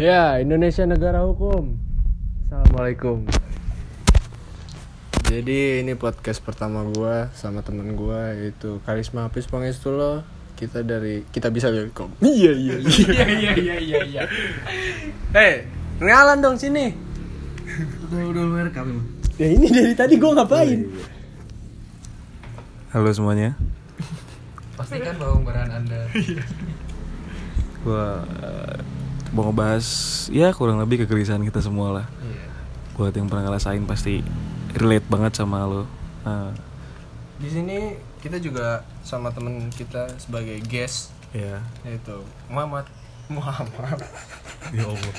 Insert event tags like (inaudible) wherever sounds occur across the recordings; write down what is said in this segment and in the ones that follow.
Ya, Indonesia negara hukum. Assalamualaikum. Jadi ini podcast pertama gua sama temen gua yaitu Karisma Apis Pangestulo. Kita dari kita bisa welcome. (laughs) Iya iya (laughs) Iya iya iya iya iya. Hei, ngalan dong sini. Udah udah merekam. Ya ini dari tadi gua ngapain? Halo semuanya, Pastikan bahwa peran Anda. gua eh, mau ngebahas ya kurang lebih kegelisahan kita semua lah. Iya. Buat yang pernah ngerasain pasti relate banget sama lo. Nah, Di sini kita juga sama temen kita sebagai guest ya, yaitu Muhammad Muhammad. (laughs) ya Allah,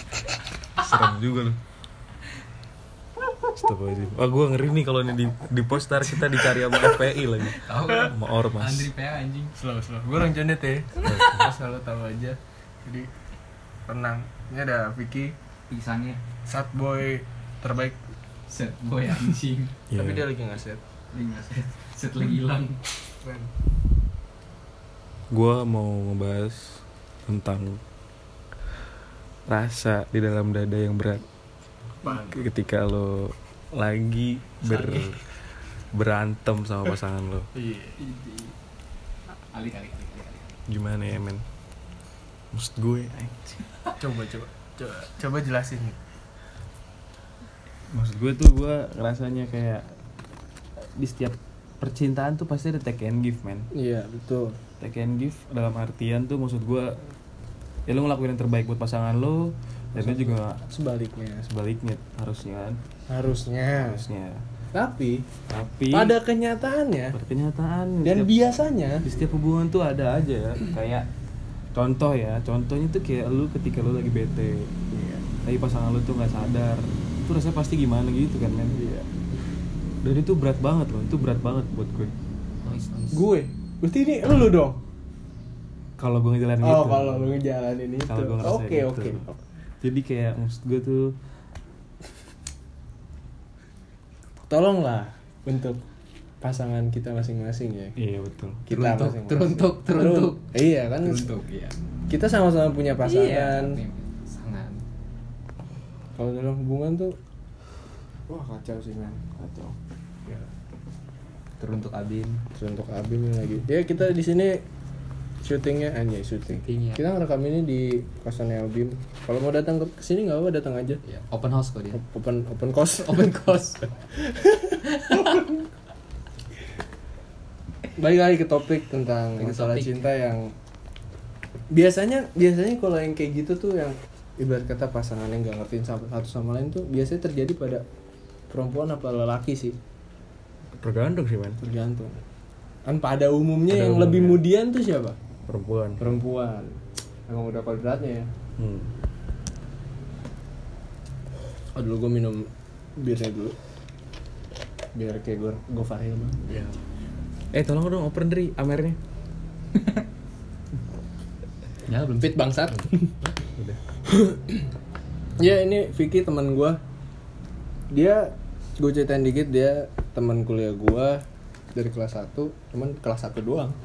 serem juga lo. Astagfirullahaladzim. Wah gue ngeri nih kalau ini di, di poster kita dicari sama FPI lagi Tahu kan? Sama Ormas Andri PA anjing. Slow slow. Gue orang Jondet ya. Gua selalu tahu aja. Jadi tenang. Ini ada Vicky, Pisangnya sad boy terbaik. set boy anjing. (laughs) Iya. Tapi dia lagi nggak set. Ini nggak set. Set lagi hilang. Keren. Gue mau ngebahas tentang rasa di dalam dada yang berat Apaan? ketika lo lagi ber berantem sama pasangan lo Iya. Kali. gimana ya men maksud gue anjing. Coba coba coba coba jelasin. maksud gue tuh gue rasanya kayak di setiap percintaan tuh pasti ada take and give men Iya betul. take and give dalam artian tuh maksud gue ya lo ngelakuin yang terbaik buat pasangan lo dan lo juga Sebaliknya. sebaliknya harusnya kan Harusnya. harusnya Tapi tapi pada kenyataannya pada kenyataan dan setiap- biasanya di setiap hubungan tuh ada aja ya kayak contoh ya contohnya tuh kayak lu ketika lu lagi bete Iya. tapi pasangan lu tuh nggak sadar itu rasanya pasti gimana gitu kan men Iya. dan itu berat banget loh itu berat banget buat gue Nice nice. Gue. Berarti ini lu dong. kalau gue ngejalanin Oh, gitu kalau lu ngejalanin itu. Kalau gue ngerasa Oke, gitu. oke. jadi kayak maksud gue tuh Tolonglah untuk pasangan kita masing-masing ya. iya betul Kita Teruntuk, masing-masing. teruntuk, teruntuk. Terun- Iya kan. Teruntuk iya. Kita sama-sama punya pasangan. Iya. Sangat. Kalau dalam hubungan tuh wah kacau sih men, kacau. Ya. Teruntuk Abin. Terus untuk Abim lagi. Ya kita di sini syutingnya anjay syuting. Syutingnya. Kita ngerekam ini di kosannya Abim. Kalau mau datang ke sini nggak apa-apa datang aja. Iya. Open house kok dia. Open open kos. Open course. (laughs) Balik lagi ke topik tentang Balik ke masalah topik. cinta yang biasanya biasanya kalau yang kayak gitu tuh yang ibarat kata pasangan yang nggak ngertiin satu sama lain tuh biasanya terjadi pada perempuan apa lelaki sih? Tergantung sih men. Tergantung. Kan pada umumnya Pada yang umumnya. lebih mudian tuh siapa? Perempuan. Perempuan. Emang udah kodratnya ya? Hmm. oh dulu gue minum birnya dulu. Biar kayak gue gue Fahil mah Iya. Eh tolong dong open dari amernya. Ya belum fit bangsat. Udah (laughs) ya ini Vicky teman gue dia gue ceritain dikit dia teman kuliah gue dari kelas 1 cuman kelas 1 doang. (laughs)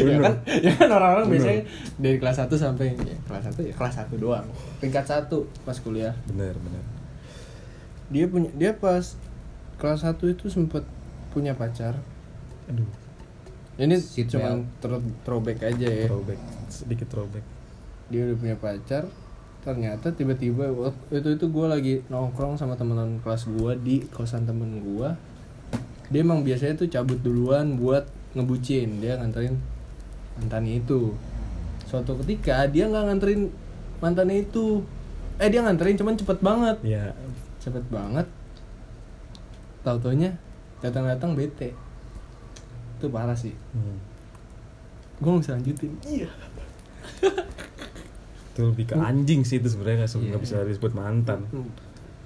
Ya kan ya kan orang-orang biasanya dari kelas 1 sampai ya, kelas 1 ya kelas 1 doang. Tingkat 1 pas kuliah. Benar benar dia punya dia pas kelas 1 itu sempet punya pacar. Aduh. Ini Seat cuman throw- throwback aja ya. Throwback. Sedikit throwback. Dia udah punya pacar ternyata tiba-tiba waktu itu itu gue lagi nongkrong sama teman kelas gue di kosan temen gue dia emang biasanya tuh cabut duluan buat ngebucin. Dia nganterin mantannya itu. Suatu ketika dia nggak nganterin mantannya itu. Eh dia nganterin cuman cepet banget. Ya. Cepet banget. Tau taunya datang-datang bete. Itu parah sih. Hmm. gue nggak bisa lanjutin. Iya. (laughs) Itu lebih ke anjing sih itu sebenarnya nggak Iya. bisa disebut mantan. Hmm.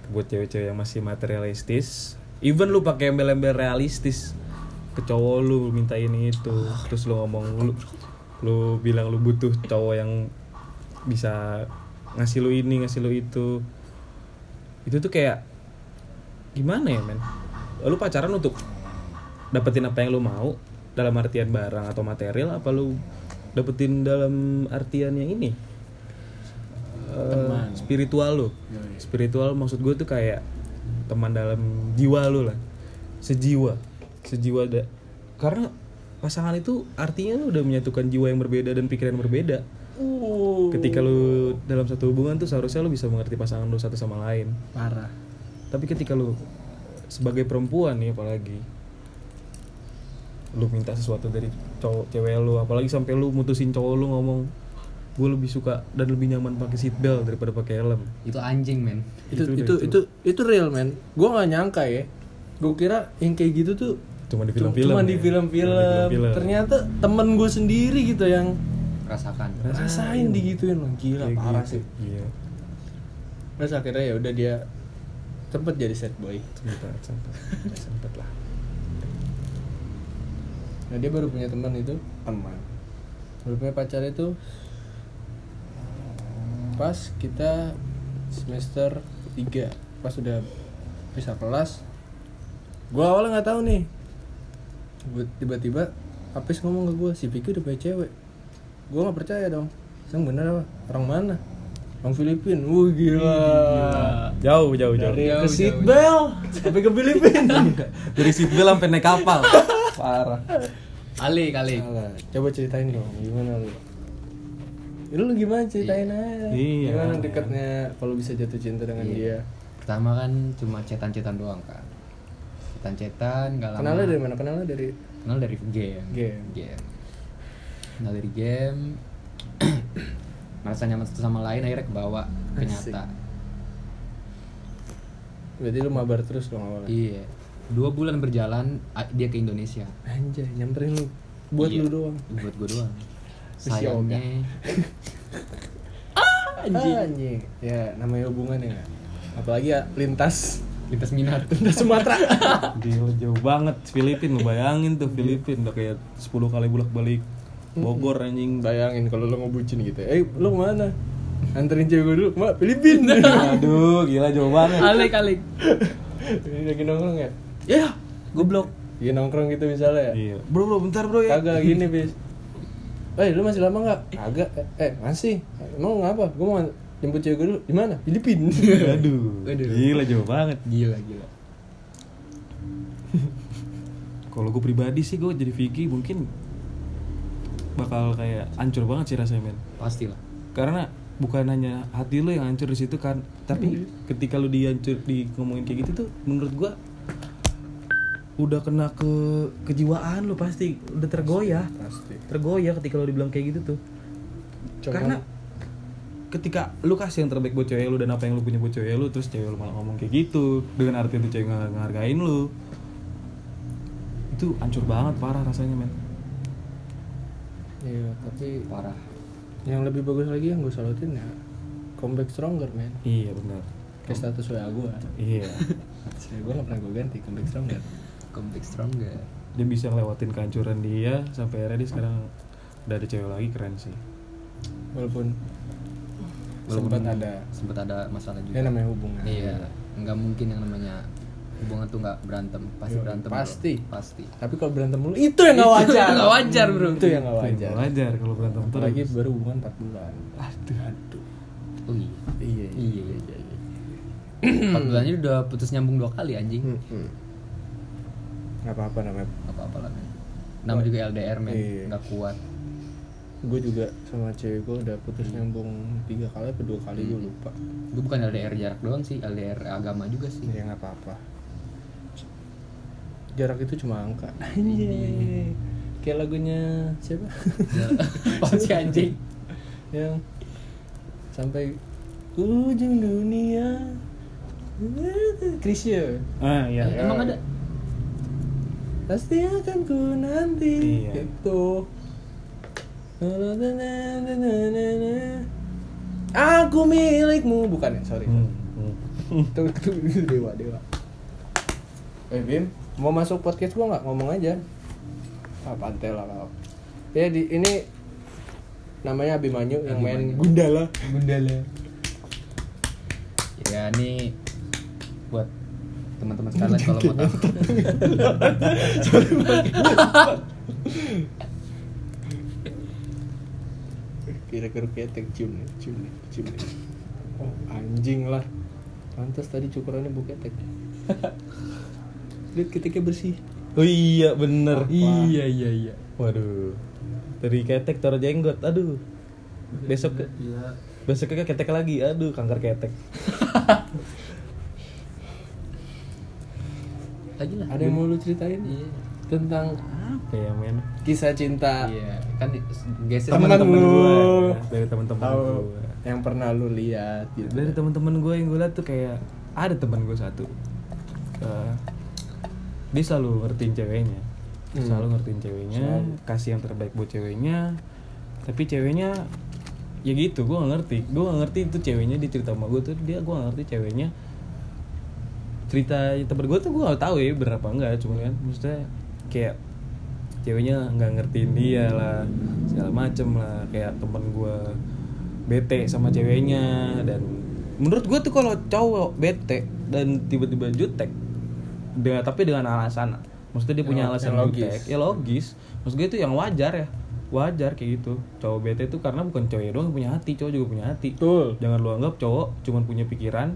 buat cewek-cewek yang masih materialistis. Even lu pakai embel-embel realistis ke cowok lu minta ini itu. Terus lu ngomong lu lu bilang lu butuh cowok yang bisa ngasih lu ini ngasih lu itu. Itu tuh kayak gimana ya men lu pacaran untuk dapetin apa yang lu mau dalam artian barang atau material apa lu dapetin dalam artian yang ini? Eh, Teman. spiritual lo Yoi. spiritual maksud gue tuh kayak teman dalam jiwa lo lah. Sejiwa. Sejiwa da karena pasangan itu artinya lu udah menyatukan jiwa yang berbeda dan pikiran yang berbeda. Uh, ketika lu dalam satu hubungan tuh seharusnya lu bisa mengerti pasangan lu satu sama lain. Parah. tapi ketika lu sebagai perempuan nih apalagi lu minta sesuatu dari cowok cewek lu apalagi sampai lu mutusin cowok lu ngomong gue lebih suka dan lebih nyaman pakai seat belt daripada pakai helm Itu anjing, men. Itu Itu itu itu itu, real man. Gua nggak nyangka ya. Gue kira yang kayak gitu tuh cuma di Cuma- film-film Cuma ya. di Cuma film-film. Ternyata temen gue sendiri gitu yang Rasakan. rasain digituin loh. Gila Kayak parah gitu. sih. iya Terus akhirnya ya udah dia sempet jadi set boy. sempet sempet sempet. Lah Nah dia baru punya teman itu. Teman. Baru punya pacar itu pas kita semester 3 pas udah bisa kelas. Gua awalnya nggak tahu nih. Tiba-tiba Apis ngomong ke gue si Vicky udah punya cewek. Gue nggak percaya dong. Sang bener apa? Orang mana? Orang Filipin. Wah gila, jauh jauh jauh dari Jauh, ke Seatbel sampai ke Filipin (laughs) dari seat belt sampai naik kapal (laughs) parah Kali, kali. Coba ceritain dong, gimana lu? Ya, lu gimana ceritain aja? Iya. Gimana dekatnya kalau bisa jatuh cinta dengan Iya. dia? Pertama kan cuma cetan-cetan doang kan. Cetan-cetan, gak lama. Kenalnya dari mana? Kenalnya dari Kenal dari game. Game. Kenal dari game. (clears throat) Merasa nyaman satu sama lain akhirnya kebawa ke Asik. nyata. Berarti lu mabar terus dong awalnya. Iya. Dua bulan berjalan dia ke Indonesia. Anjay, nyamperin lu buat Iya. lu doang. Buat gue doang. Sayangnya (laughs) Anjing. Anjing. Ya, namanya hubungan ya. Apalagi ya lintas lintas minat. (laughs) lintas Sumatera. (laughs) Gila jauh banget Filipin lu bayangin tuh Filipin udah kayak 10 kali bolak balik Bogor anjing Bayangin kalau lu ngebucin gitu. Eh, lu ke mana? Anterin cewek gue dulu, Mak, Filipin. (laughs) Aduh gila jauh banget alik alik. Ini lagi nongkrong ya? Ya, goblok. Iya nongkrong gitu misalnya ya. Iya Bro bro bentar bro ya Kagak gini bis Eh lu masih lama nggak? Kagak eh, eh masih Emang ngapa? Gue mau jemput cewek gue dulu Di mana? Filipin (laughs) Aduh Aduh. Gila jauh banget Gila gila. Kalau gue pribadi sih gue jadi Vicky mungkin bakal kayak hancur banget sih rasanya men Pastilah. karena bukan hanya hati lu yang hancur di situ kan tapi ketika lu dihancur di ngomongin kayak gitu tuh menurut gua udah kena ke kejiwaan lu pasti udah tergoyah. Pasti tergoyah ketika lu dibilang kayak gitu tuh. Cuman- karena ketika lu kasih yang terbaik buat cewek lu dan apa yang lu punya buat cewek lu terus cewek lu malah ngomong kayak gitu dengan arti itu cewek nggak ngehargain lu itu hancur banget parah rasanya men. Iya tapi Parah. Yang lebih bagus lagi yang gue salutin ya Comeback stronger man iya benar. Kayak status WA gue iya. Gue gak pernah gue ganti Comeback stronger. Comeback stronger. dia bisa ngelewatin kehancuran dia sampai akhirnya dia sekarang udah ada cewek lagi keren sih. Walaupun Walaupun sempat ada sempat ada masalah juga. Ya namanya hubungan. Iya, nggak mungkin yang namanya hubungan tuh nggak berantem, pasti Iya, berantem. bro. pasti. pasti. Tapi kalau berantem mulu itu yang gak wajar Nggak wajar, bro. Itu yang gak yang wajar nggak wajar kalau berantem terus Apalagi baru hubungan 4 bulan aduh Aduh Oh iya. Iya Iya, iya, iya. Empat bulannya udah putus nyambung dua kali anjing. Hmm. Gak apa-apa namanya Gak apa-apa lah men. Nama juga LDR men, Iya. nggak kuat. gue juga sama cewek gue udah putus nyambung tiga kali atau dua kali gue lupa Gue bukan LDR jarak doang sih, LDR agama juga sih. ya nggak apa-apa jarak itu cuma angka. (laughs) Anjay. kayak lagunya siapa? (laughs) Oh si anjing. yang sampai ujung dunia. Krisya ah iya Eh, Emang ada? pasti akan ku nanti. Iya. itu aku milikmu. Bukan ya sorry. Hmm, hmm. Tuh, tuh, dewa, dewa. Eh Bim, mau masuk podcast gua nggak? Ngomong aja. Ah, pantai lah kau. Ya di ini namanya Abimanyu yang main. Gundala. Gundala. Ya ini buat teman-teman sekalian kalau mau tahu. Kira-kira ketek cium nih, cium nih, cium nih. oh anjing lah pantas tadi cukurannya buketek lihat ketiknya bersih. Oh iya bener. Iya iya iya. Waduh. Dari ketek taruh jenggot. Aduh. Besok ke Gila. besok ke ketek lagi. Aduh kanker ketek. Lagi lah. ada yang mau lu ceritain? Iya. tentang apa ya men? kisah cinta. Iya, kan geser Temen teman-teman lu. gue dari teman-teman gue yang pernah lu lihat gitu. Dari teman-teman gue yang gue liat tuh kayak ada teman gue satu. Eh, dia selalu ngertiin ceweknya. Hmm. selalu ngertiin ceweknya Selalu. kasih yang terbaik buat ceweknya. Tapi ceweknya ya gitu gue gak ngerti. Gue gak ngerti itu ceweknya dia cerita sama gue tuh dia gue gak ngerti ceweknya. Cerita temen gue tuh gue gak tahu ya berapa enggak. Cuman kan maksudnya kayak ceweknya nggak ngertiin dia lah segala macem lah. Kayak temen gue bete sama ceweknya dan menurut gue tuh kalau cowok bete dan tiba-tiba jutek dengan tapi dengan alasan maksudnya dia punya Yang- alasan yang logis. jutek ya logis. Maksud gue itu yang wajar ya. Wajar kayak gitu. Cowok bete itu karena bukan cewek doang punya hati cowok juga punya hati. Betul. Jangan lu anggap cowok cuman punya pikiran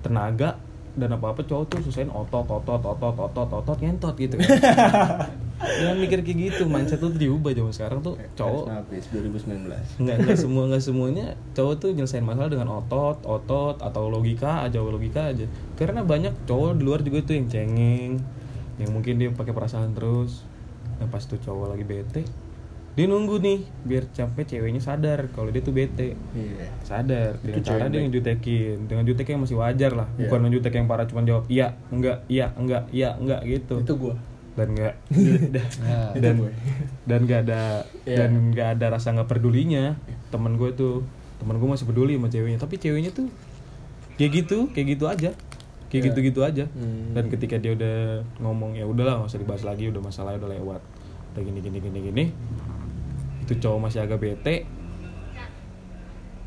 tenaga dan apa apa cowok tuh susahin otot otot otot otot otot ngentot gitu kan (laughs) jangan mikir kayak gitu mindset tuh diubah zaman sekarang tuh cowok. habis 2019 nggak nggak semua nggak semuanya cowok tuh nyelesain masalah dengan otot otot atau logika aja logika aja. Karena banyak cowok di luar juga tuh yang cengeng yang mungkin dia pakai perasaan terus. Nah pas tuh cowok lagi bete dia nunggu nih biar capek ceweknya sadar kalau dia tuh bete. Iya. Sadar dengan Itu cara dia ngejutekin. Dengan jutek yang masih wajar lah Iya. bukan ngejutek yang parah cuma jawab iya enggak iya enggak iya enggak gitu. Itu gua dan enggak (laughs) Nah, dan dan nggak ada Iya. dan nggak ada rasa nggak pedulinya. Teman gue tuh teman gue masih peduli sama ceweknya. Tapi ceweknya tuh kayak gitu kayak gitu aja. Kayak Iya. gitu gitu aja. Hmm. dan ketika dia udah ngomong ya udahlah nggak usah dibahas lagi udah masalahnya udah lewat. Udah gini gini gini gini. Itu cowok masih agak bete.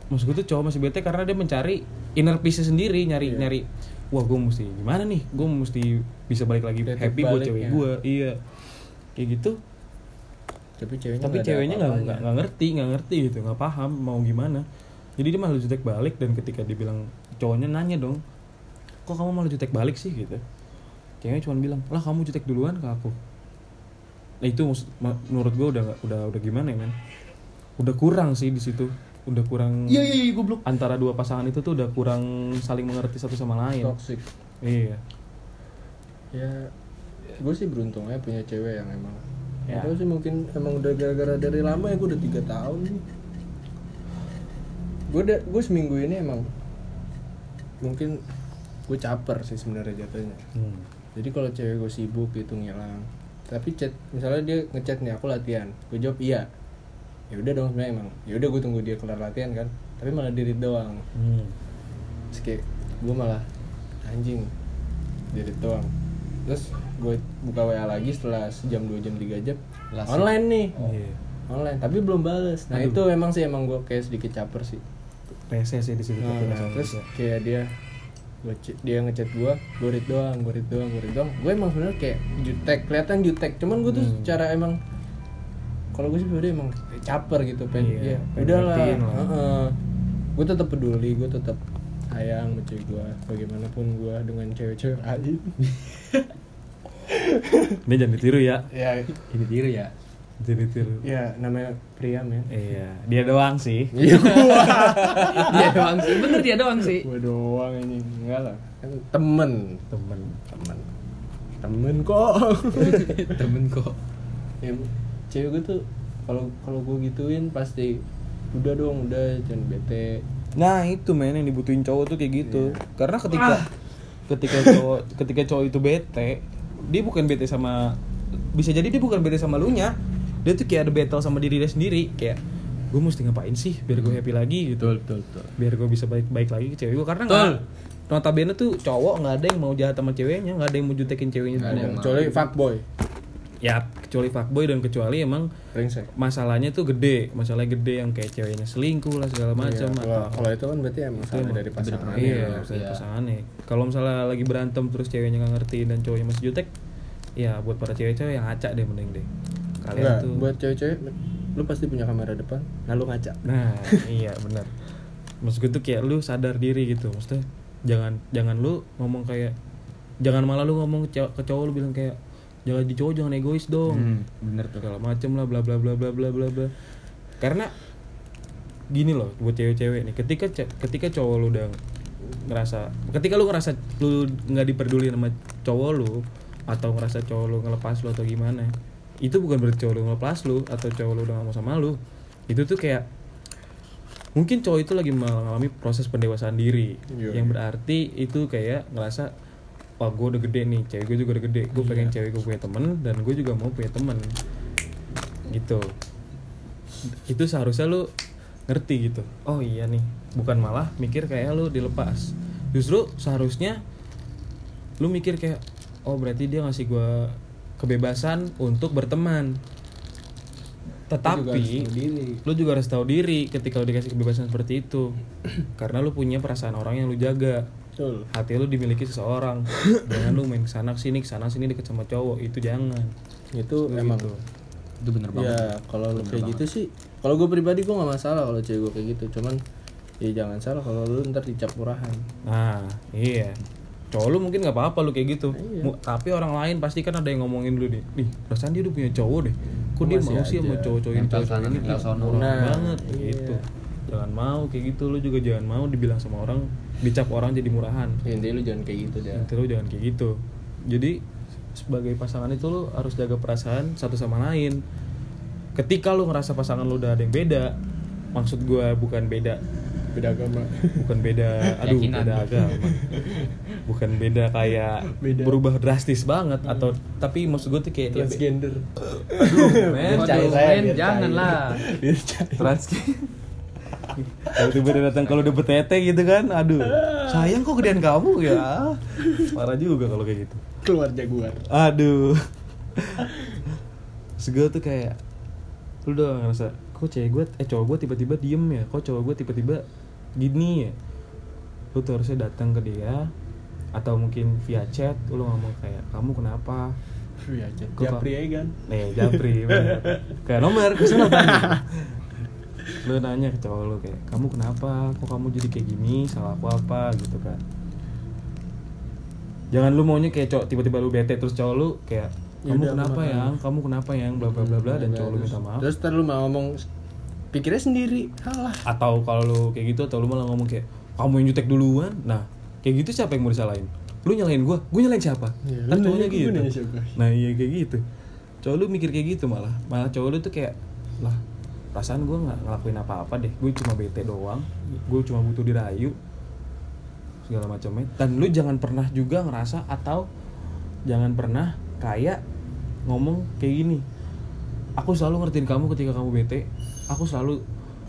Maksud gue tuh cowok masih bete karena dia mencari inner peace sendiri nyari Iya. nyari wah gue mesti gimana nih? Gue mesti bisa balik lagi Titik happy buat cewek baliknya. gue iya. Kayak gitu. Tapi ceweknya tapi ada ceweknya nggak nggak nggak ngerti nggak ngerti gitu nggak paham mau gimana. Jadi dia malah jutek balik dan ketika dibilang cowoknya nanya dong kok kamu malah jutek balik sih? gitu. Ceweknya cuma bilang lah kamu jutek duluan ke aku. Nah itu maksud- menurut gue udah udah udah gimana ya men? Udah kurang sih di situ udah kurang iya iya iya goblok antara dua pasangan itu tuh udah kurang saling mengerti satu sama lain toxic iya ya gue sih beruntung ya punya cewek yang emang Ya. ya. sih mungkin emang udah gara-gara dari lama ya gue udah tiga tahun nih gue udah gue seminggu ini emang mungkin gue caper sih sebenarnya jatuhnya hmm. jadi kalau cewek gue sibuk gitu ngilang tapi chat misalnya dia ngechat nih aku latihan gue jawab iya ya udah dong sebenarnya emang ya udah gue tunggu dia kelar latihan kan tapi malah diri doang Hmm. Terus kayak gue malah anjing diri doang terus gue buka WA lagi setelah sejam dua jam tiga jam Langsung. online nih Iya. online tapi belum bales nah Aduh. itu emang sih emang gue kayak sedikit caper sih rese sih di situ nah, nah, terus juga. kayak dia ch- dia ngechat gue gue read doang gue read doang gue read doang gue emang sebenarnya kayak jutek kelihatan jutek cuman gue tuh Hmm. secara emang kalau gue sih sebenarnya emang caper gitu pengen Iya, ya pengen udah lah ngertiin lah. gue tetap peduli gue tetap sayang sama cewek gue bagaimanapun gue dengan cewek-cewek lain (laughs) ini jangan ditiru ya ya ini tiru ya. jangan ditiru ya namanya pria men Iya, dia doang sih. iya (laughs) Dia doang sih. Bener dia doang sih. gue doang ini enggak lah kan temen Temen. temen temen kok (laughs) Temen kok. ya, cewek gue tuh kalau kalau gue gituin pasti udah dong udah jangan bete Nah itu men yang dibutuhin cowok tuh kayak gitu. Iya. Karena ketika ketika cowok ketika cowok itu bete, dia bukan bete sama bisa jadi dia bukan bete sama lu nya. Dia tuh kayak ada battle sama diri dia sendiri kayak gue mesti ngapain sih biar gue happy lagi gitu. betul betul Biar gue bisa baik baik lagi ke cewek gue karena Betul. nggak notabene tuh cowok nggak ada yang mau jahat sama ceweknya nggak ada yang mau jutekin ceweknya Nggak ada yang mau. kecuali fuckboy ya kecuali fuckboy dan kecuali emang brengsek masalahnya tuh gede. Masalahnya gede yang kayak ceweknya selingkuh lah segala macam Iya, kalau atau- kalau itu kan berarti emang salah emang dari pasangan. iya, ya. dari Iya. pasangannya kalau misalnya lagi berantem terus ceweknya nggak ngerti dan cowoknya masih jutek ya buat para cewek-cewek yang ngaca deh mending deh. Kalian Enggak, tuh buat cewek-cewek lu pasti punya kamera depan nah lu ngaca nah iya benar. Maksud gue tuh kayak lu sadar diri gitu maksudnya jangan jangan lu ngomong kayak jangan malah lu ngomong ke cowok, ke cowok lu bilang kayak jangan di cowok jangan egois dong. Hmm, bener tuh. Segala macem lah bla bla bla bla bla bla bla. Karena gini loh buat cewek-cewek nih ketika ketika cowok lu udah ngerasa ketika lu ngerasa lu nggak diperduli sama cowok lu atau ngerasa cowok lu ngelepas lu atau gimana itu bukan berarti cowok lu ngelepas lu atau cowok lu udah gak mau sama lu. Itu tuh kayak mungkin cowok itu lagi mengalami proses pendewasaan diri Iya. yang berarti itu kayak ngerasa wah gue udah gede nih cewek gue juga udah gede. Gue pengen cewek gue punya temen dan gue juga mau punya temen. Gitu. Itu seharusnya lu ngerti gitu. Oh iya nih. Bukan malah mikir kayak lu dilepas. Justru seharusnya lu mikir kayak oh berarti dia ngasih gua kebebasan untuk berteman. Tetapi Lu juga harus tahu diri. lu juga harus tahu diri ketika lu dikasih kebebasan seperti itu. (clears throat) Karena lu punya perasaan orang yang lu jaga betul hati lu dimiliki seseorang (coughs) jangan lu main ke sana sini ke sana sini deket sama cowok itu jangan itu Lu emang gitu. itu bener banget ya kalau lu kayak gitu sih kalau gue pribadi gue nggak masalah kalau cewek gue kayak gitu cuman ya jangan salah kalau lu ntar dicap murahan Nah, iya. Cowok lu mungkin nggak apa-apa lu kayak gitu. Iya. Tapi orang lain pasti kan ada yang ngomongin lu deh. Nih, perasaan dia udah punya cowok deh. Kok dia mau sih sama cowok-cowok ini cowok ini murah Nah, banget iya. gitu. Jangan mau kayak gitu lu juga jangan mau dibilang sama orang dicap orang jadi murahan. ya, intinya lu jangan kayak gitu deh Nanti lu jangan kayak gitu. Jadi sebagai pasangan itu lu harus jaga perasaan satu sama lain. Ketika lu ngerasa pasangan lu udah ada yang beda, maksud gua bukan beda beda agama bukan beda aduh Keyakinan. beda agama bukan beda kayak (laughs) Beda. berubah drastis banget atau tapi maksud gue tuh kayak transgender aduh men Biar cair Waduh, aja, men, biar jangan cair. lah. biar cair. trans kalau tiba dia datang kalau udah betete gitu kan aduh sayang kok gedean kamu ya parah juga kalau kayak gitu keluar jaguar aduh segala tuh kayak lu udah ngerasa kok cewek gue eh cowok gue tiba-tiba diem ya kok cowok gue tiba-tiba gini ya lu tuh harusnya datang ke dia atau mungkin via chat lu ngomong kayak kamu kenapa Iya, Kok- Japri aja kan nih japri bener. kayak nomor ke sana tanya (laughs) lu nanya ke cowok lu kayak kamu kenapa? Kok kamu jadi kayak gini? Salah aku apa? Gitu kan. Jangan lu maunya kayak cowok tiba-tiba lu bete terus cowok lu kayak kamu Yaudah, kenapa yang? Kamu kenapa yang? Bla bla bla bla dan cowok lu minta maaf. terus ntar lu mau ngomong pikirnya sendiri salah. Atau kalau lu kayak gitu atau lu malah ngomong kayak kamu yang jutek duluan. Nah kayak gitu siapa yang mau disalahin? Lu nyalahin gua? Gua nyalahin siapa? Iya, kan lu cowoknya gitu. nah iya kayak gitu. Cowok lu mikir kayak gitu malah. Malah cowok lu tuh kayak lah perasaan gua nggak ngelakuin apa-apa deh. Gue cuma bete doang. Gue cuma butuh dirayu. Segala macamnya. Dan lu jangan pernah juga ngerasa atau jangan pernah kayak ngomong kayak gini aku selalu ngertiin kamu ketika kamu bete. Aku selalu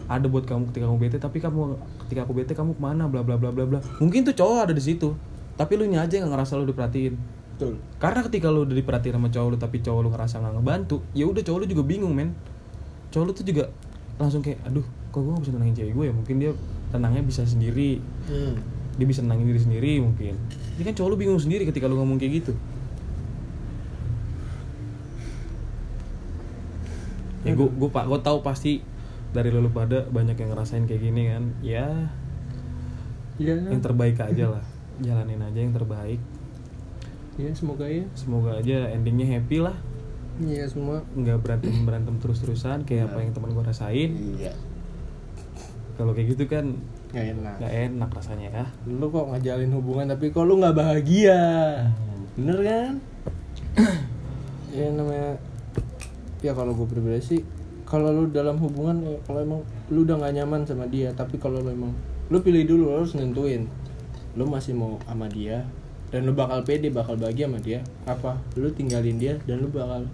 ada buat kamu ketika kamu bete tapi kamu ketika aku bete kamu ke mana? Bla bla bla bla bla. Mungkin tuh cowok ada di situ tapi lu nya aja nggak ngerasa lu diperhatiin. Betul. Karena ketika lu udah diperhatiin sama cowok lu tapi cowok lu ngerasa nggak ngebantu ya udah cowok lu juga bingung men cowok lu tuh juga langsung kayak aduh kok gue gak bisa tenangin cewek gue ya? Mungkin dia tenangnya bisa sendiri. Hmm. dia bisa tenangin diri sendiri mungkin. Ini kan cowok lu bingung sendiri ketika lu ngomong kayak gitu. Ya gue gue pak gue tahu pasti dari lu pada banyak yang ngerasain kayak gini kan. Ya ya. yang terbaik aja lah. Jalanin aja yang terbaik. Ya semoga ya. Semoga aja endingnya happy lah iya semua. Nggak berantem berantem terus terusan kayak apa yang teman gue rasain. Iya. Kalau kayak gitu kan nggak enak. nggak enak rasanya ya. Lu kok ngajalin hubungan tapi kok lu nggak bahagia? Bener kan? Ya namanya ya kalau gue pribadi sih kalau lu dalam hubungan ya, kalau emang lu udah nggak nyaman sama dia tapi kalau lu emang lu pilih dulu lu harus nentuin. Lu masih mau sama dia dan lu bakal pede bakal bahagia sama dia. Apa? Lu tinggalin dia dan lu bakal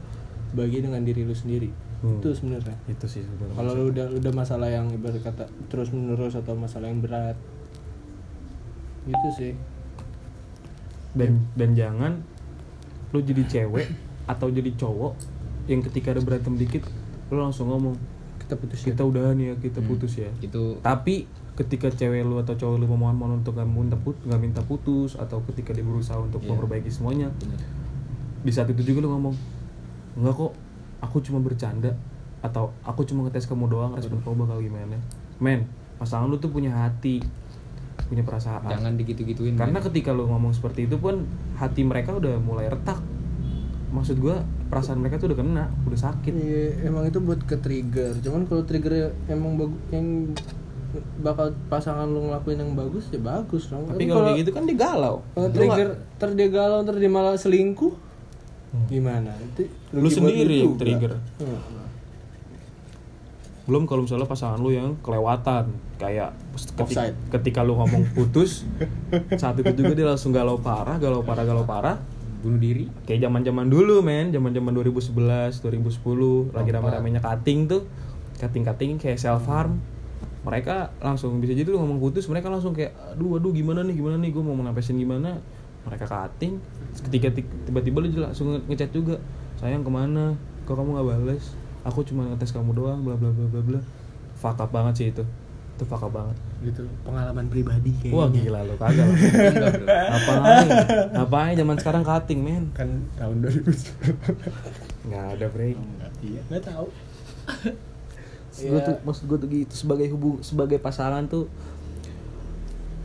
bahagia dengan diri lu sendiri. Hmm. itu sebenarnya. Itu sih sebenarnya. Kalau lu udah udah masalah yang ibarat kata terus menerus atau masalah yang berat. Gitu sih. Dan dan jangan lu jadi cewek atau jadi cowok yang ketika ada berantem dikit lu langsung ngomong kita putus kita udahan ya kita putus ya. Itu tapi ketika cewek lu atau cowok lu memohon-mohon untuk nggak minta put nggak minta putus atau ketika dia berusaha untuk Iya. memperbaiki semuanya bener. di saat itu juga lu ngomong enggak kok aku cuma bercanda atau aku cuma ngetes kamu doang respon kamu bakal gimana men pasangan lu tuh punya hati punya perasaan Jangan digitu-gituin. karena men. ketika lu ngomong seperti itu pun hati mereka udah mulai retak maksud gua perasaan mereka tuh udah kena udah sakit Iya, emang itu buat ke trigger. Cuman kalau trigger emang bagus yang bakal pasangan lu ngelakuin yang bagus ya bagus dong. tapi kalau kayak gitu kan dia galau trigger ntar dia galau ntar dia malah selingkuh gimana? Itu lu sendiri yang trigger. Heeh. belum kalau misalnya pasangan lu yang kelewatan kayak ketika, Offside. ketika lu ngomong putus saat itu juga dia langsung galau parah galau parah galau parah. Bunuh diri. kayak zaman zaman dulu men. Zaman zaman 2011 2010 lagi rame ramenya cutting tuh. Cutting cutting kayak self harm mereka langsung bisa jadi lu ngomong putus mereka langsung kayak aduh aduh gimana nih gimana nih? Gue mau menapesin gimana mereka cutting. Ketika ti- tiba-tiba lu juga langsung nge- ngechat juga sayang ke mana? Kok kamu nggak bales? Aku cuma ngetes kamu doang bla bla bla bla bla. Fuck up banget sih itu. Itu fuck up banget. Gitu pengalaman pribadi kayaknya. wah gila lo kagak bro. ngapain? Ngapain zaman sekarang cutting men? Kan tahun 2010. nggak ada break Iya, enggak tahu. Maksud gue tuh, maksud gue tuh gitu sebagai hubung sebagai pasangan tuh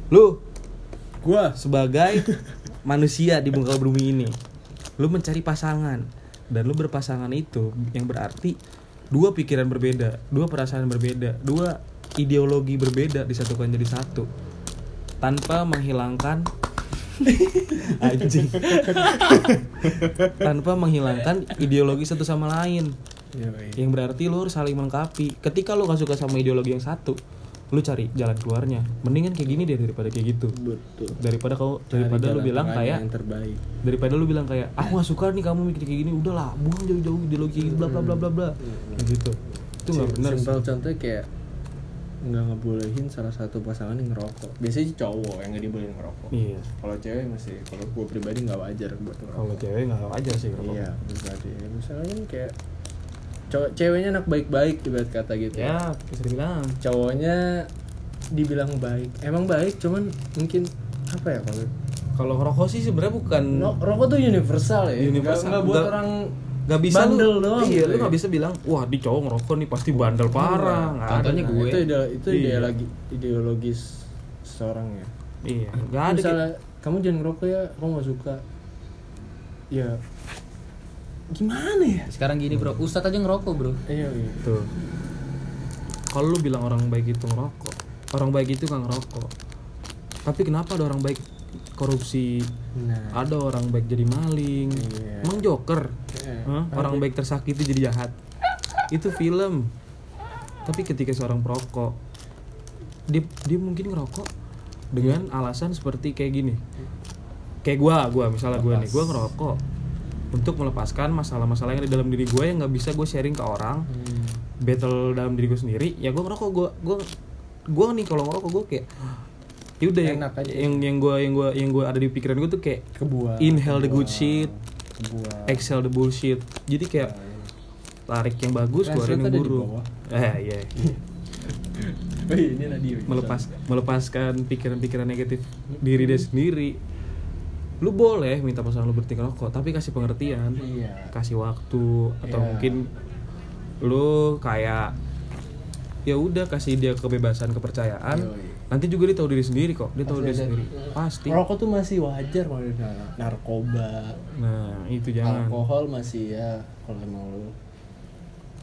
lu Gua? sebagai manusia di muka bumi ini. Lu mencari pasangan. Dan lu berpasangan itu yang berarti dua pikiran berbeda dua perasaan berbeda dua ideologi berbeda disatukan jadi satu. Tanpa menghilangkan (laughs) anjing. (laughs) Tanpa menghilangkan ideologi satu sama lain. Yang berarti lu harus saling melengkapi. Ketika lu gak suka sama ideologi yang satu lu cari jalan keluarnya mendingan kayak gini deh daripada kayak gitu betul. daripada kau daripada lu bilang kayak yang terbaik. daripada lu bilang kayak aku gak suka nih kamu mikir kayak gini udahlah buang jauh-jauh ideologi bla bla bla bla bla Kayak gitu itu nggak benar. Simpel contohnya kayak nggak ngebolehin salah satu pasangan yang ngerokok. Biasanya cowok yang nggak dibolehin ngerokok. iya Kalau cewek masih, kalau gue pribadi nggak wajar buat ngerokok. kalau cewek nggak wajar sih ngerokok. Iya, pribadi. Misalnya kan kayak cowok ceweknya anak baik-baik ibarat kata gitu. ya bisa dibilang Cowoknya dibilang baik. Emang baik, cuman mungkin apa ya kalau kalau ngerokok sih sebenarnya bukan No, rokok tuh universal ya. Universal. Nggak, buat Nggak- orang nggak bisa bandel lu, doang. iya gitu lu ya. nggak bisa bilang wah di cowok ngerokok nih pasti bandel parah nggak Contohnya gue. itu ide itu Iya. ideologi ideologis seorang ya. iya nggak ada Misalnya kamu jangan ngerokok ya, kamu gak suka. Ya gimana ya? Sekarang gini bro, Ustadz aja ngerokok bro. Iya, iya. Tuh. Kalau lu bilang orang baik itu ngerokok, orang baik itu nggak ngerokok. Tapi kenapa ada orang baik korupsi? Nah, Ada orang baik jadi maling. Iya. Emang Joker? Iya. Hah? Orang baik tersakiti jadi jahat. Itu film. Tapi ketika seorang perokok, dia dia mungkin ngerokok dengan alasan seperti kayak gini. Kayak gua, gua misalnya gua nih, gua ngerokok untuk melepaskan masalah-masalah yang ada dalam diri gue yang nggak bisa gue sharing ke orang Hmm. battle dalam diri gue sendiri ya gue ngerokok gue gue gue nih kalau ngerokok gue kayak ya udah yang aja. yang yang gue yang gue yang gue ada di pikiran gue tuh kayak kebuang. inhale the good shit Kebuang. exhale the bullshit jadi kayak tarik yang bagus keluarin Translate yang buruk eh iya (laughs) Oh, iya, ini melepas melepaskan pikiran-pikiran negatif diri dia sendiri lu boleh minta pasangan lu berhenti ngerokok tapi kasih pengertian Iya. kasih waktu atau Iya. mungkin lu kayak ya udah kasih dia kebebasan kepercayaan Yoi. nanti juga dia tahu diri sendiri kok dia tahu diri Pasti ada- sendiri pasti Rokok tuh masih wajar kalau. Narkoba, nah itu jangan alkohol masih ya kalau emang lu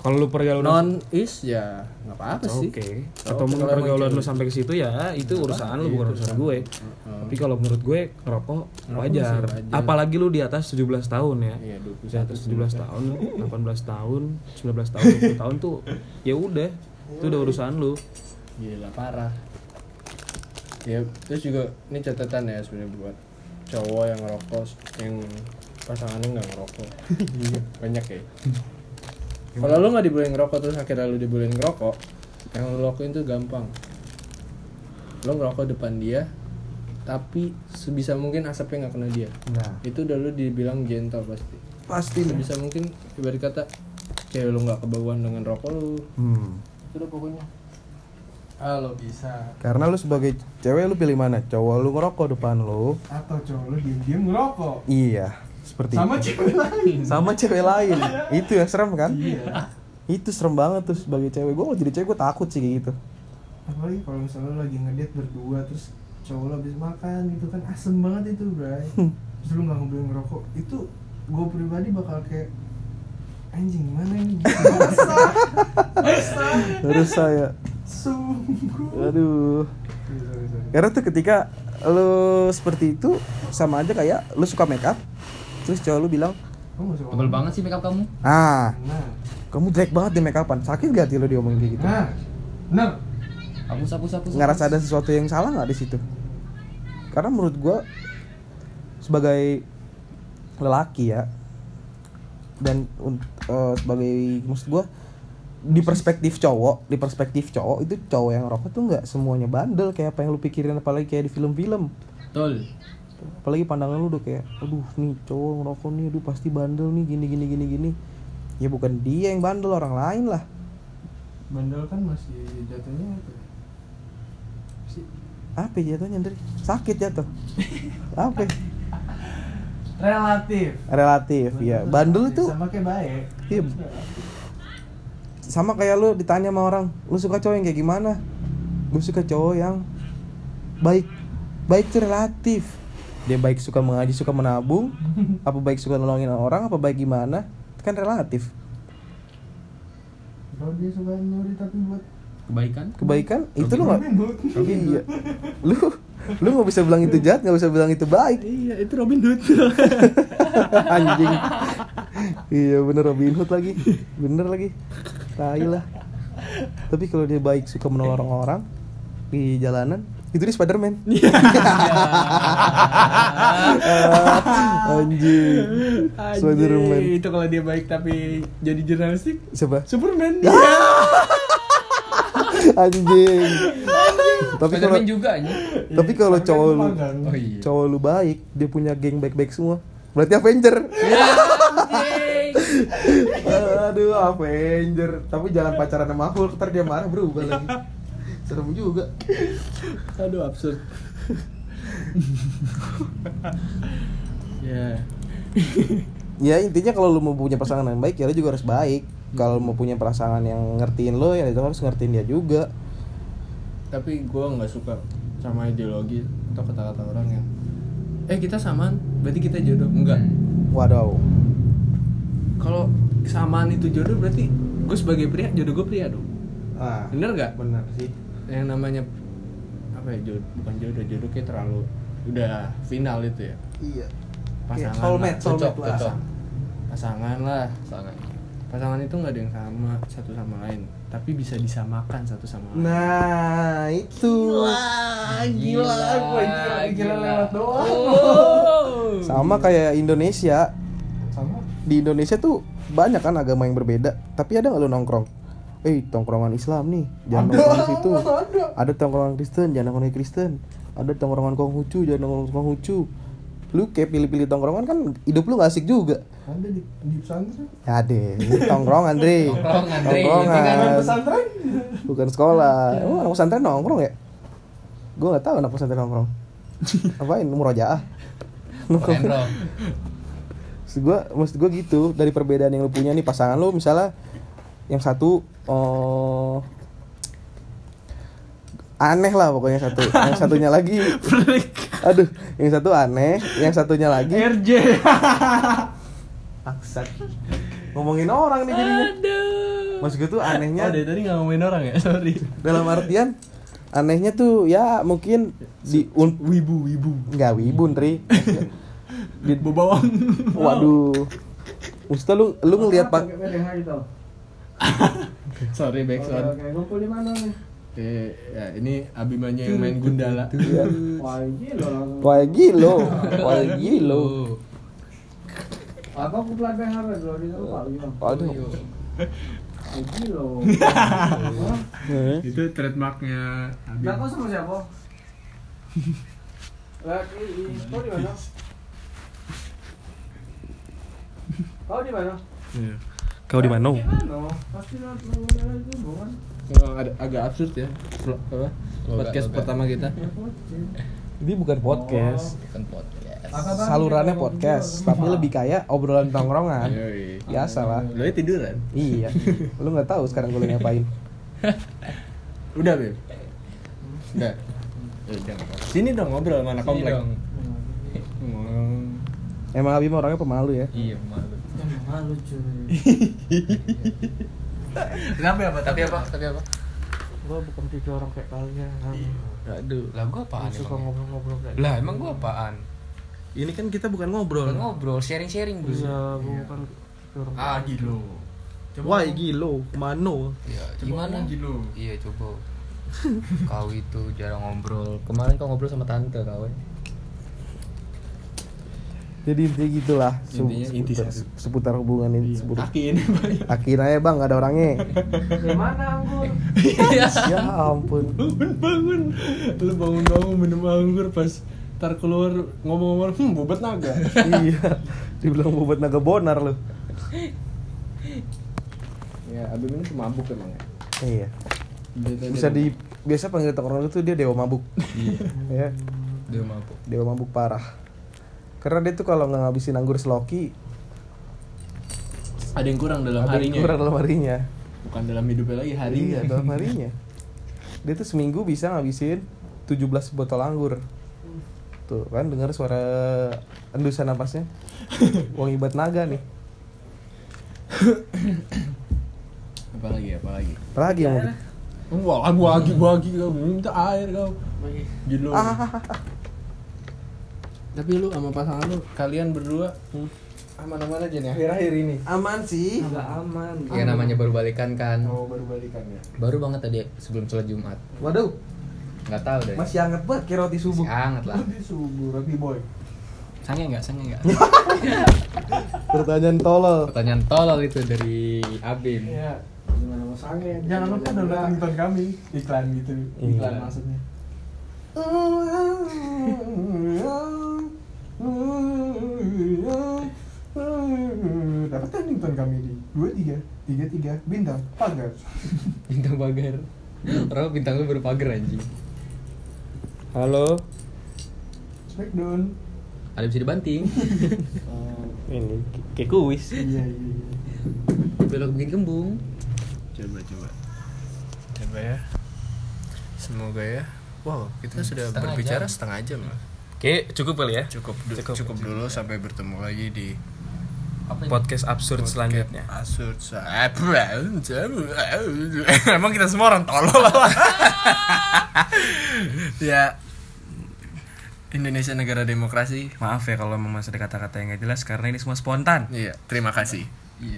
kalau lu pergaulan non is ya nggak apa-apa sih. Oke. Oke, Atau mungkin pergaulan lu sampai ke situ ya itu urusan lu bukan urusan gue. Tapi kalau menurut gue ngerokok wajar. wajar. Apalagi lu di atas 17 tahun ya. Iya, 21, Di atas 17 tahun, 18 tahun, 19 tahun, 20 (laughs) tahun tuh ya udah. Itu udah urusan lu. Gila parah. Ya terus juga ini catatan ya sebenarnya buat cowok yang ngerokok yang pasangannya nggak ngerokok. (laughs) Banyak ya. Kalau lu nggak dibolehin ngerokok terus akhirnya lu dibolehin ngerokok, yang lu lakuin tuh gampang. Lu ngerokok depan dia, tapi sebisa mungkin asapnya nggak kena dia. Nah, Itu udah lu dibilang gentle pasti. pasti Sebisa mungkin ibarat kata cewek lu nggak kebauan dengan rokok lu. Hmm. Itu udah pokoknya. Halo bisa. Karena lu sebagai cewek lu pilih mana? Cowok lu ngerokok depan lu. atau cowok lu diem-diem ngerokok Iya, seperti sama itu. cewek lain Sama cewek lain. (laughs) itu yang serem kan? iya Itu serem banget tuh sebagai cewek. Gue mau jadi cewek gue takut sih kayak gitu. apalagi kalau misalnya lo lagi ngedate berdua terus cowok lo habis makan gitu kan asem banget itu bray (laughs) terus lu nggak ngobrol ngerokok itu gue pribadi bakal kayak anjing mana ini? (laughs) Harus saya. sungguh Aduh. Karena tuh ketika lu seperti itu sama aja kayak lu suka make up terus cowok lu bilang Tebel ngomong? banget sih makeup kamu. ah nah kamu jelek banget di make upan sakit gak hati lu diomongin kayak gitu nah bener Hapus hapus hapus. ngerasa ada sesuatu yang salah nggak di situ karena menurut gua sebagai lelaki ya dan eh, sebagai maksud gua di perspektif cowok di perspektif cowok itu cowok yang rokok tuh nggak semuanya bandel kayak apa yang lu pikirin apalagi kayak di film-film Betul. Apalagi pandangan lu udah kayak aduh nih cowok ngerokok nih aduh pasti bandel nih gini gini gini gini. Ya bukan dia yang bandel orang lain lah. Bandel kan masih jatuhnya apa? Sih apa ya jatuhnya Ndri? sakit jatuh. (laughs) Apa? Relatif. Relatif ya bandel itu sama kayak baik. Iya. sama kayak lu ditanya sama orang lu suka cowok yang kayak gimana? Gue suka cowok yang baik. Baik itu relatif dia baik suka mengaji suka menabung (laughs) apa baik suka nolongin orang apa baik gimana? Kan relatif. Kalau dia suka nyuri tapi buat Kebaikan. kebaikan? Itu lu nggak? Iya. Lu lu nggak bisa bilang itu jahat nggak bisa bilang itu baik. Iya itu Robin Hood. (laughs) Anjing. Iya bener Robin Hood lagi. Bener lagi. Tai lah. Tapi kalau dia baik suka menolong orang di jalanan itu dia Spiderman (laughs) anjing. Spiderman. Itu kalau dia baik tapi jadi jurnalistik siapa? Superman. Anjing. Tapi kalau Spiderman juga anjing. tapi kalau Tapi kan cowok lu. Oh iya. cowok lu baik dia punya geng baik-baik semua. Berarti Avenger. (laughs) Ya. Aduh, Avenger. Tapi jangan pacaran sama Hulk, ntar dia marah berubah lagi. Serem juga. aduh absurd ya (laughs) Ya intinya kalau lu mau punya pasangan yang baik ya lu juga harus baik. Kalau mau punya pasangan yang ngertiin lo ya itu harus ngertiin dia juga. tapi gue nggak suka sama ideologi atau kata-kata orang yang eh kita samaan berarti kita jodoh enggak Waduh. kalau kesamaan itu jodoh berarti gue sebagai pria jodoh gue pria dong Ah, bener nggak bener sih. Yang namanya apa ya jodoh bukan jodoh jodoh kayak terlalu udah final itu ya Iya. pasangan soulmate, lah. soulmate Cocok, lah. cocok. pasangan lah Sangat. pasangan itu nggak ada yang sama satu sama lain tapi bisa disamakan satu sama lain Nah, itu. gila gue gila, gila lewat doang Oh. Sama kayak Indonesia. sama Di Indonesia tuh banyak kan agama yang berbeda, tapi ada nggak lu nongkrong? Eh, tongkrongan Islam nih, jangan nongkrong di situ. ada Ada tongkrongan Kristen, jangan nongkrong di Kristen. Ada tongkrongan Konghucu, jangan nongkrong di Konghucu. Lu kayak pilih-pilih tongkrongan kan hidup lu gak asik juga. ada di di pesantren Ya deh, (laughs) ini tongkrongan, Dre. Tongkrongan, kan pesantren Bukan sekolah. (laughs) Oh, anak pesantren nongkrong ya? Gue gak tahu anak pesantren nongkrong. (laughs) Apain? Murojaah. Keren, bro. Maksud gue, maksud gue gitu dari perbedaan yang lu punya nih pasangan lu misalnya yang satu oh, aneh lah pokoknya satu, yang satunya lagi, (laughs) aduh, yang satu aneh, yang satunya lagi. RJ Bangsat. ngomongin orang nih jadinya. Maksud gue tuh anehnya oh dari tadi nggak ngomongin orang ya? Sorry. Dalam artian anehnya tuh ya mungkin di un wibu wibu. Nggak wibu Tri di bawang waduh. Maksudnya lu lu ngelihat pak (laughs) sorry backsound ngumpul di mana nih? Oke, ya ini Abimanya yang main Gundala. Wah, gila langsung. Wah gilo, wah gilo. Apa aku pelan BHR dulu di sana Pak. Waduh. Wah? Eh. (laughs) Itu trademarknya Abim. Lah kau sama siapa? Lagi kau di mana? (laughs) Kau di mana? Iya. Kau di mana? Oh, ada agak absurd ya. Apa? Logat, Podcast pertama kita. Ya. Ini bukan podcast. Bukan podcast. Salurannya podcast, tapi lebih kayak obrolan tongkrongan. Yoi. Biasa lah. Lo tiduran? Iya. Lu nggak tahu sekarang gue lagi ngapain. (laughs) Udah, Bim. Enggak. Sini dong ngobrol mana komplek. (laughs) Emang Abi orangnya pemalu ya. Iya, malu. Malu cuy. Tapi apa? Tapi apa? Tapi apa? Gua bukan tipe orang kayak kalian. Aduh. Lah gua apaan? Yang suka ngobrol-ngobrol kayak Lah emang gua apaan? Ini kan kita bukan ngobrol. Bukan ngobrol, sharing-sharing bro. Iya, gua bukan tipe orang Ah, gilo. Wah, gilo, mano. Ya, Coba gimana? gilo. Iya, coba. (laughs) kau itu jarang ngobrol. Kemarin kau ngobrol sama tante kau. eh. Jadi intinya gitulah se- Intinya inti seputar, satu. seputar hubungan ini seputar. Kaki (laughs) ini Akhirnya bang gak ada orangnya. Dari mana anggur? ya ampun. bangun bangun. Lu bangun bangun minum anggur pas ntar keluar ngomong-ngomong hmm bobot naga. iya. Dibilang bobot naga bonar lu. ya, Abim ini mabuk emang ya. Iya. Bisa di biasa panggil orang itu dia dewa mabuk. Iya. Dia mabuk. Dewa mabuk parah. Karena dia tuh kalau nggak ngabisin anggur seloki, ada yang kurang dalam ada harinya. yang kurang dalam harinya. Bukan dalam hidupnya lagi harinya. Iya, dalam harinya. (laughs) Dia tuh seminggu bisa ngabisin 17 botol anggur. Tuh kan dengar suara endusan napasnya. (laughs) Wangi bat naga nih. Apalagi apalagi. Apalagi yang mau Wah, gua lagi gua lagi kau minta air kau. Gilo. Tapi lu sama pasangan lu kalian berdua aman-aman aja nih akhir-akhir ini. Aman sih. Enggak aman. Ya namanya baru balikan kan. Oh, baru balikan ya. Baru banget tadi sebelum sholat Jumat. Waduh, Nggak tahu deh. masih hangat banget kayak roti subuh. Masih hangat lah. Di subuh roti boy. Sange nggak? Sange nggak? (laughs) Pertanyaan tolol. Pertanyaan tolol itu dari Abim. Iya. Gimana mau sange? Jangan lupa download nonton kami. Iklan gitu. Iklan Iya. maksudnya. Dapat kan ringtone kami di dua tiga tiga tiga bintang pagar. (laughs) Bintang pagar. Orang bintang lu baru pagar anjing. Halo. Smackdown. Ada bisa dibanting. (laughs) Ini kayak kuis. Iya iya. iya. Belok bikin kembung. Coba coba. Coba ya. Semoga ya. Wow, kita sudah Setengah berbicara jam. setengah jam lah. Oke, cukup kali ya. Cukup du- Cukup. cukup, dulu sampai bertemu lagi di Apa? Podcast absurd selanjutnya. Absurd. (laughs) Emang kita semua orang tolol lah. (laughs) ya Indonesia negara demokrasi. Maaf ya kalau memang ada kata-kata yang gak jelas karena ini semua spontan. Iya, terima kasih.